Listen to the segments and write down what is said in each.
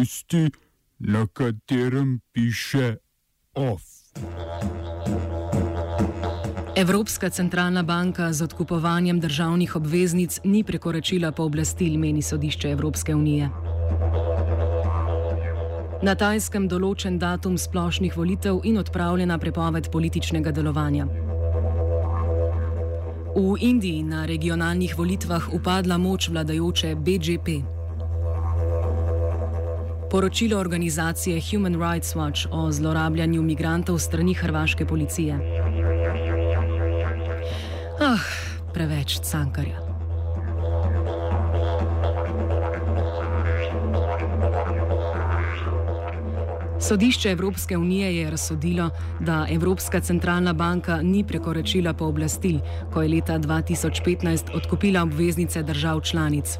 tisti, na katerem piše OF. Evropska centralna banka z odkupovanjem državnih obveznic ni prekoračila pooblastil, meni sodišče Evropske unije. Na tajskem določen datum splošnih volitev in odpravljena prepoved političnega delovanja. V Indiji na regionalnih volitvah upadla moč vladajoče BJP. Poročilo organizacije Human Rights Watch o zlorabljanju migrantov strani hrvaške policije. Ah, preveč cankarja. Sodišče Evropske unije je razsodilo, da Evropska centralna banka ni prekoračila pooblastil, ko je leta 2015 odkupila obveznice držav članic.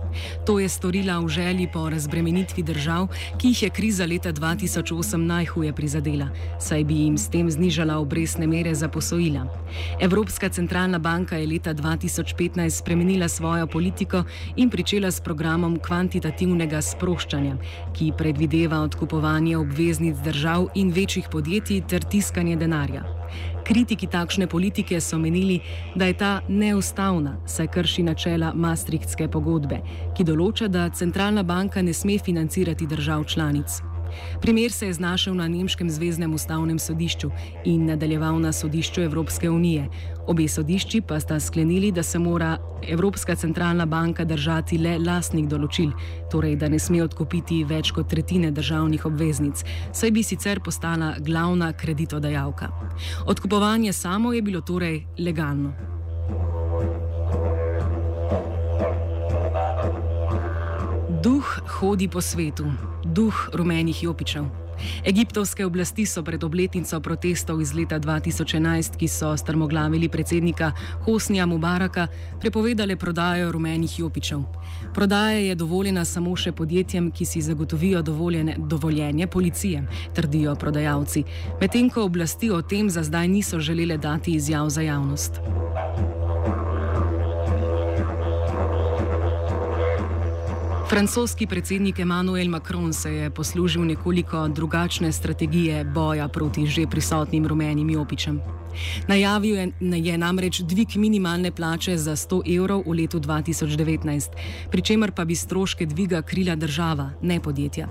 To je storila v želji po razbremenitvi držav, ki jih je kriza leta 2008 najhuje prizadela, saj bi jim s tem znižala obrestne mere za posojila. Evropska centralna banka je leta 2015 spremenila svojo politiko in pričela s programom kvantitativnega sproščanja, ki predvideva odkupovanje obveznic držav in večjih podjetij ter tiskanje denarja. Kritiki takšne politike so menili, da je ta neustavna, saj krši načela Maastrichtske pogodbe, ki določa, da centralna banka ne sme financirati držav članic. Primer se je znašel na Nemškem zvezdnem ustavnem sodišču in nadaljeval na sodišču Evropske unije. Obe sodišči pa sta sklenili, da se mora Evropska centralna banka držati le lastnih določil, torej da ne sme odkupiti več kot tretjine državnih obveznic, saj bi sicer postala glavna kreditodajalka. Odkupovanje samo je bilo torej legalno. Duh hodi po svetu, duh rumenih jopičev. Egiptovske oblasti so pred obletnico protestov iz leta 2011, ki so strmoglavili predsednika Hosnija Mubaraka, prepovedale prodajo rumenih jopičev. Prodaja je dovoljena samo še podjetjem, ki si zagotovijo dovoljenje policije, trdijo prodajalci, medtem ko oblasti o tem za zdaj niso želele dati izjav za javnost. Francoski predsednik Emmanuel Macron se je poslužil nekoliko drugačne strategije boja proti že prisotnim rumenim jopičem. Najavil je, je namreč dvig minimalne plače za 100 evrov v letu 2019, pri čemer pa bi stroške dviga krila država, ne podjetja.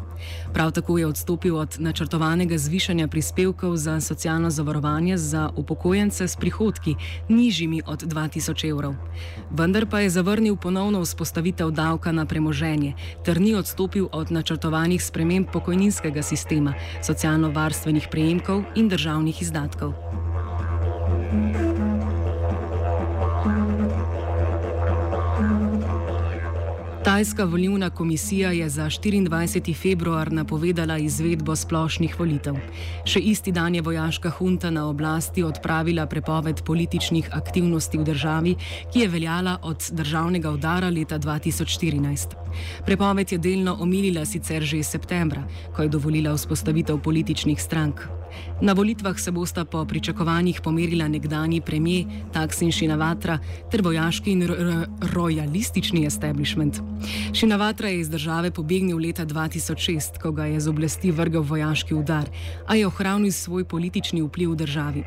Prav tako je odstopil od načrtovanega zvišanja prispevkov za socialno zavarovanje za upokojence s prihodki nižjimi od 2000 evrov. Vendar pa je zavrnil ponovno vzpostavitev davka na premoženje ter ni odstopil od načrtovanih sprememb pokojninskega sistema, socialno-varstvenih prejemkov in državnih izdatkov. Tajska volivna komisija je za 24. februar napovedala izvedbo splošnih volitev. Še isti dan je vojaška hunta na oblasti odpravila prepoved političnih aktivnosti v državi, ki je veljala od državnega udara leta 2014. Prepoved je delno omilila sicer že septembra, ko je dovolila vzpostavitev političnih strank. Na volitvah se bosta po pričakovanjih pomerila nekdani premijer Taksin Šinavatra ter vojaški in rojalistični establishment. Šinavatra je iz države pobegnil leta 2006, ko ga je z oblasti vrgel vojaški udar, a je ohranil svoj politični vpliv v državi.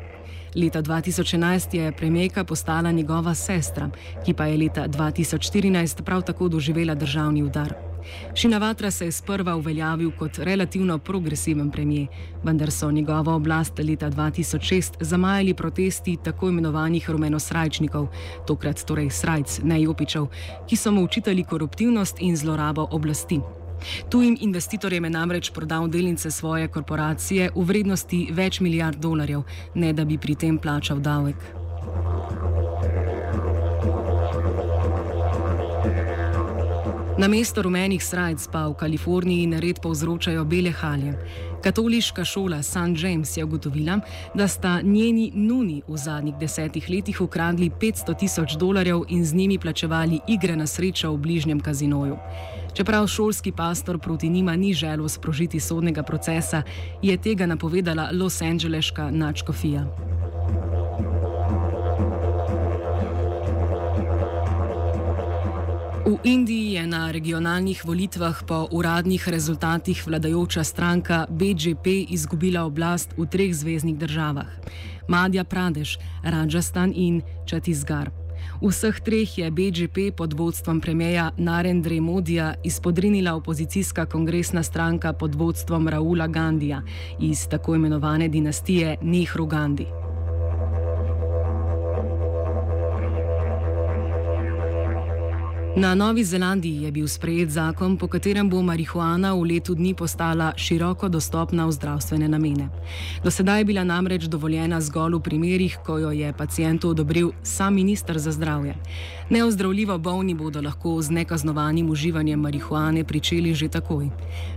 Leta 2011 je premijejka postala njegova sestra, ki pa je leta 2014 prav tako doživela državni udar. Šinavatra se je sprva uveljavil kot relativno progresiven premijer, vendar so njegovo oblast leta 2006 zamajali protesti tako imenovanih rumenosrajčnikov, tokrat torej srajc, ne jopičev, ki so mu učitali koruptivnost in zlorabo oblasti. Tujim investitorjem je namreč prodal delnice svoje korporacije v vrednosti več milijard dolarjev, ne da bi pri tem plačal davek. Na mesto rumenih srajc pa v Kaliforniji nared povzročajo bele halje. Katoliška šola St. James je ugotovila, da sta njeni nuni v zadnjih desetih letih ukradli 500 tisoč dolarjev in z njimi plačevali igre na srečo v bližnjem kazinoju. Čeprav šolski pastor proti njima ni želel sprožiti sodnega procesa, je tega napovedala Los Angeleška načkofija. V Indiji je na regionalnih volitvah po uradnih rezultatih vladajoča stranka BJP izgubila oblast v treh zvezdnih državah: Madja Pradeš, Rajasthan in Čatisgar. V vseh treh je BJP pod vodstvom premijeja Narendra Modija izpodrinila opozicijska kongresna stranka pod vodstvom Raula Gandija iz tako imenovane dinastije Nehru Gandhi. Na Novi Zelandiji je bil sprejet zakon, po katerem bo marihuana v letu dni postala široko dostopna v zdravstvene namene. Do sedaj je bila namreč dovoljena zgolj v primerih, ko jo je pacijentu odobril sam ministr za zdravje. Neozdravljivo bolni bodo lahko z nekaznovanim uživanjem marihuane pričeli že takoj.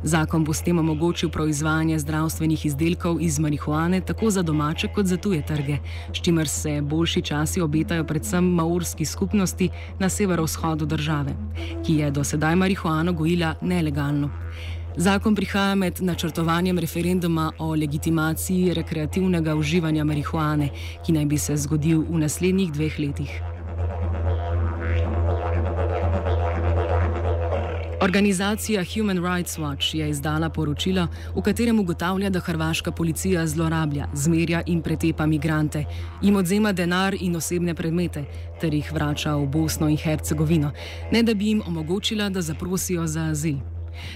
Zakon bo s tem omogočil proizvajanje zdravstvenih izdelkov iz marihuane tako za domače kot za tuje trge, s čimer se boljši časi obetajo predvsem maurski skupnosti na severovzhodu države države, ki je do sedaj marihuano gojila nelegalno. Zakon prihaja med načrtovanjem referenduma o legitimaciji rekreativnega uživanja marihuane, ki naj bi se zgodil v naslednjih dveh letih. Organizacija Human Rights Watch je izdala poročilo, v katerem ugotavlja, da hrvaška policija zlorablja, zmerja in pretepa migrante, jim odzema denar in osebne predmete ter jih vrača v Bosno in Hercegovino, ne da bi jim omogočila, da zaprosijo za azil.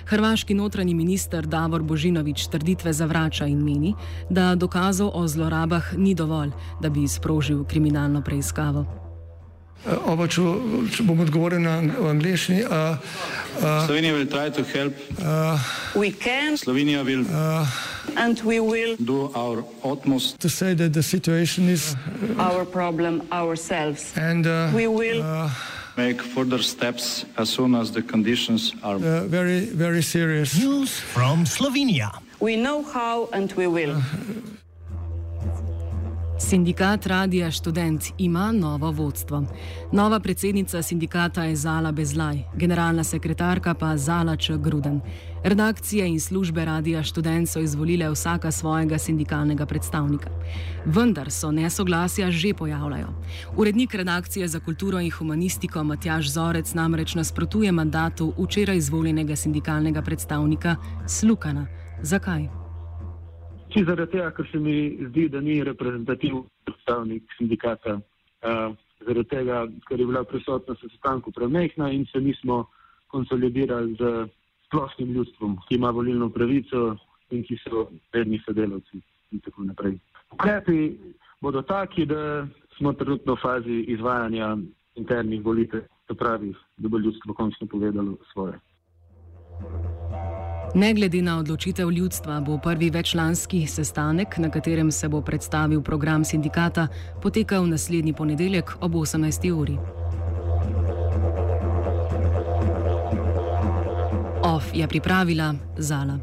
Hrvaški notranji minister Davor Božinovič trditve zavrača in meni, da dokazov o zlorabah ni dovolj, da bi sprožil kriminalno preiskavo. Uh, Oba, če, če bom odgovoril na angliški. Uh, uh, Slovenija bo poskušala pomagati. Slovenija bo naredila naš utmost, da bo rekla, da je situacija naš problem, naš sebe. In bomo naredili nadaljnje korake, as soon as the conditions are uh, very, very serious. News from Slovenia. We know how and we will. Uh, Sindikat Radija Študent ima novo vodstvo. Nova predsednica sindikata je Zala Bezlaj, generalna sekretarka pa Zala Č. Gruden. Redakcije in službe Radija Študent so izvolile vsaka svojega sindikalnega predstavnika. Vendar so nesoglasja že pojavljajo. Urednik redakcije za kulturo in humanistiko Matjaš Zorec namreč nasprotuje mandatu včeraj izvoljenega sindikalnega predstavnika Slukana. Zakaj? Če zaradi tega, ker se mi zdi, da ni reprezentativni predstavnik sindikata, uh, zaradi tega, ker je bila prisotnost v sestanku premehna in se nismo konsolidirali z splošnim ljudstvom, ki ima volilno pravico in ki so redni sodelavci in tako naprej. Ukrepi bodo taki, da smo trenutno v fazi izvajanja internih volitev, to pravi, da bo ljudstvo končno povedalo svoje. Ne glede na odločitev ljudstva, bo prvi večlanski sestanek, na katerem se bo predstavil program sindikata, potekal naslednji ponedeljek ob 18. uri. OF je pripravila Zala.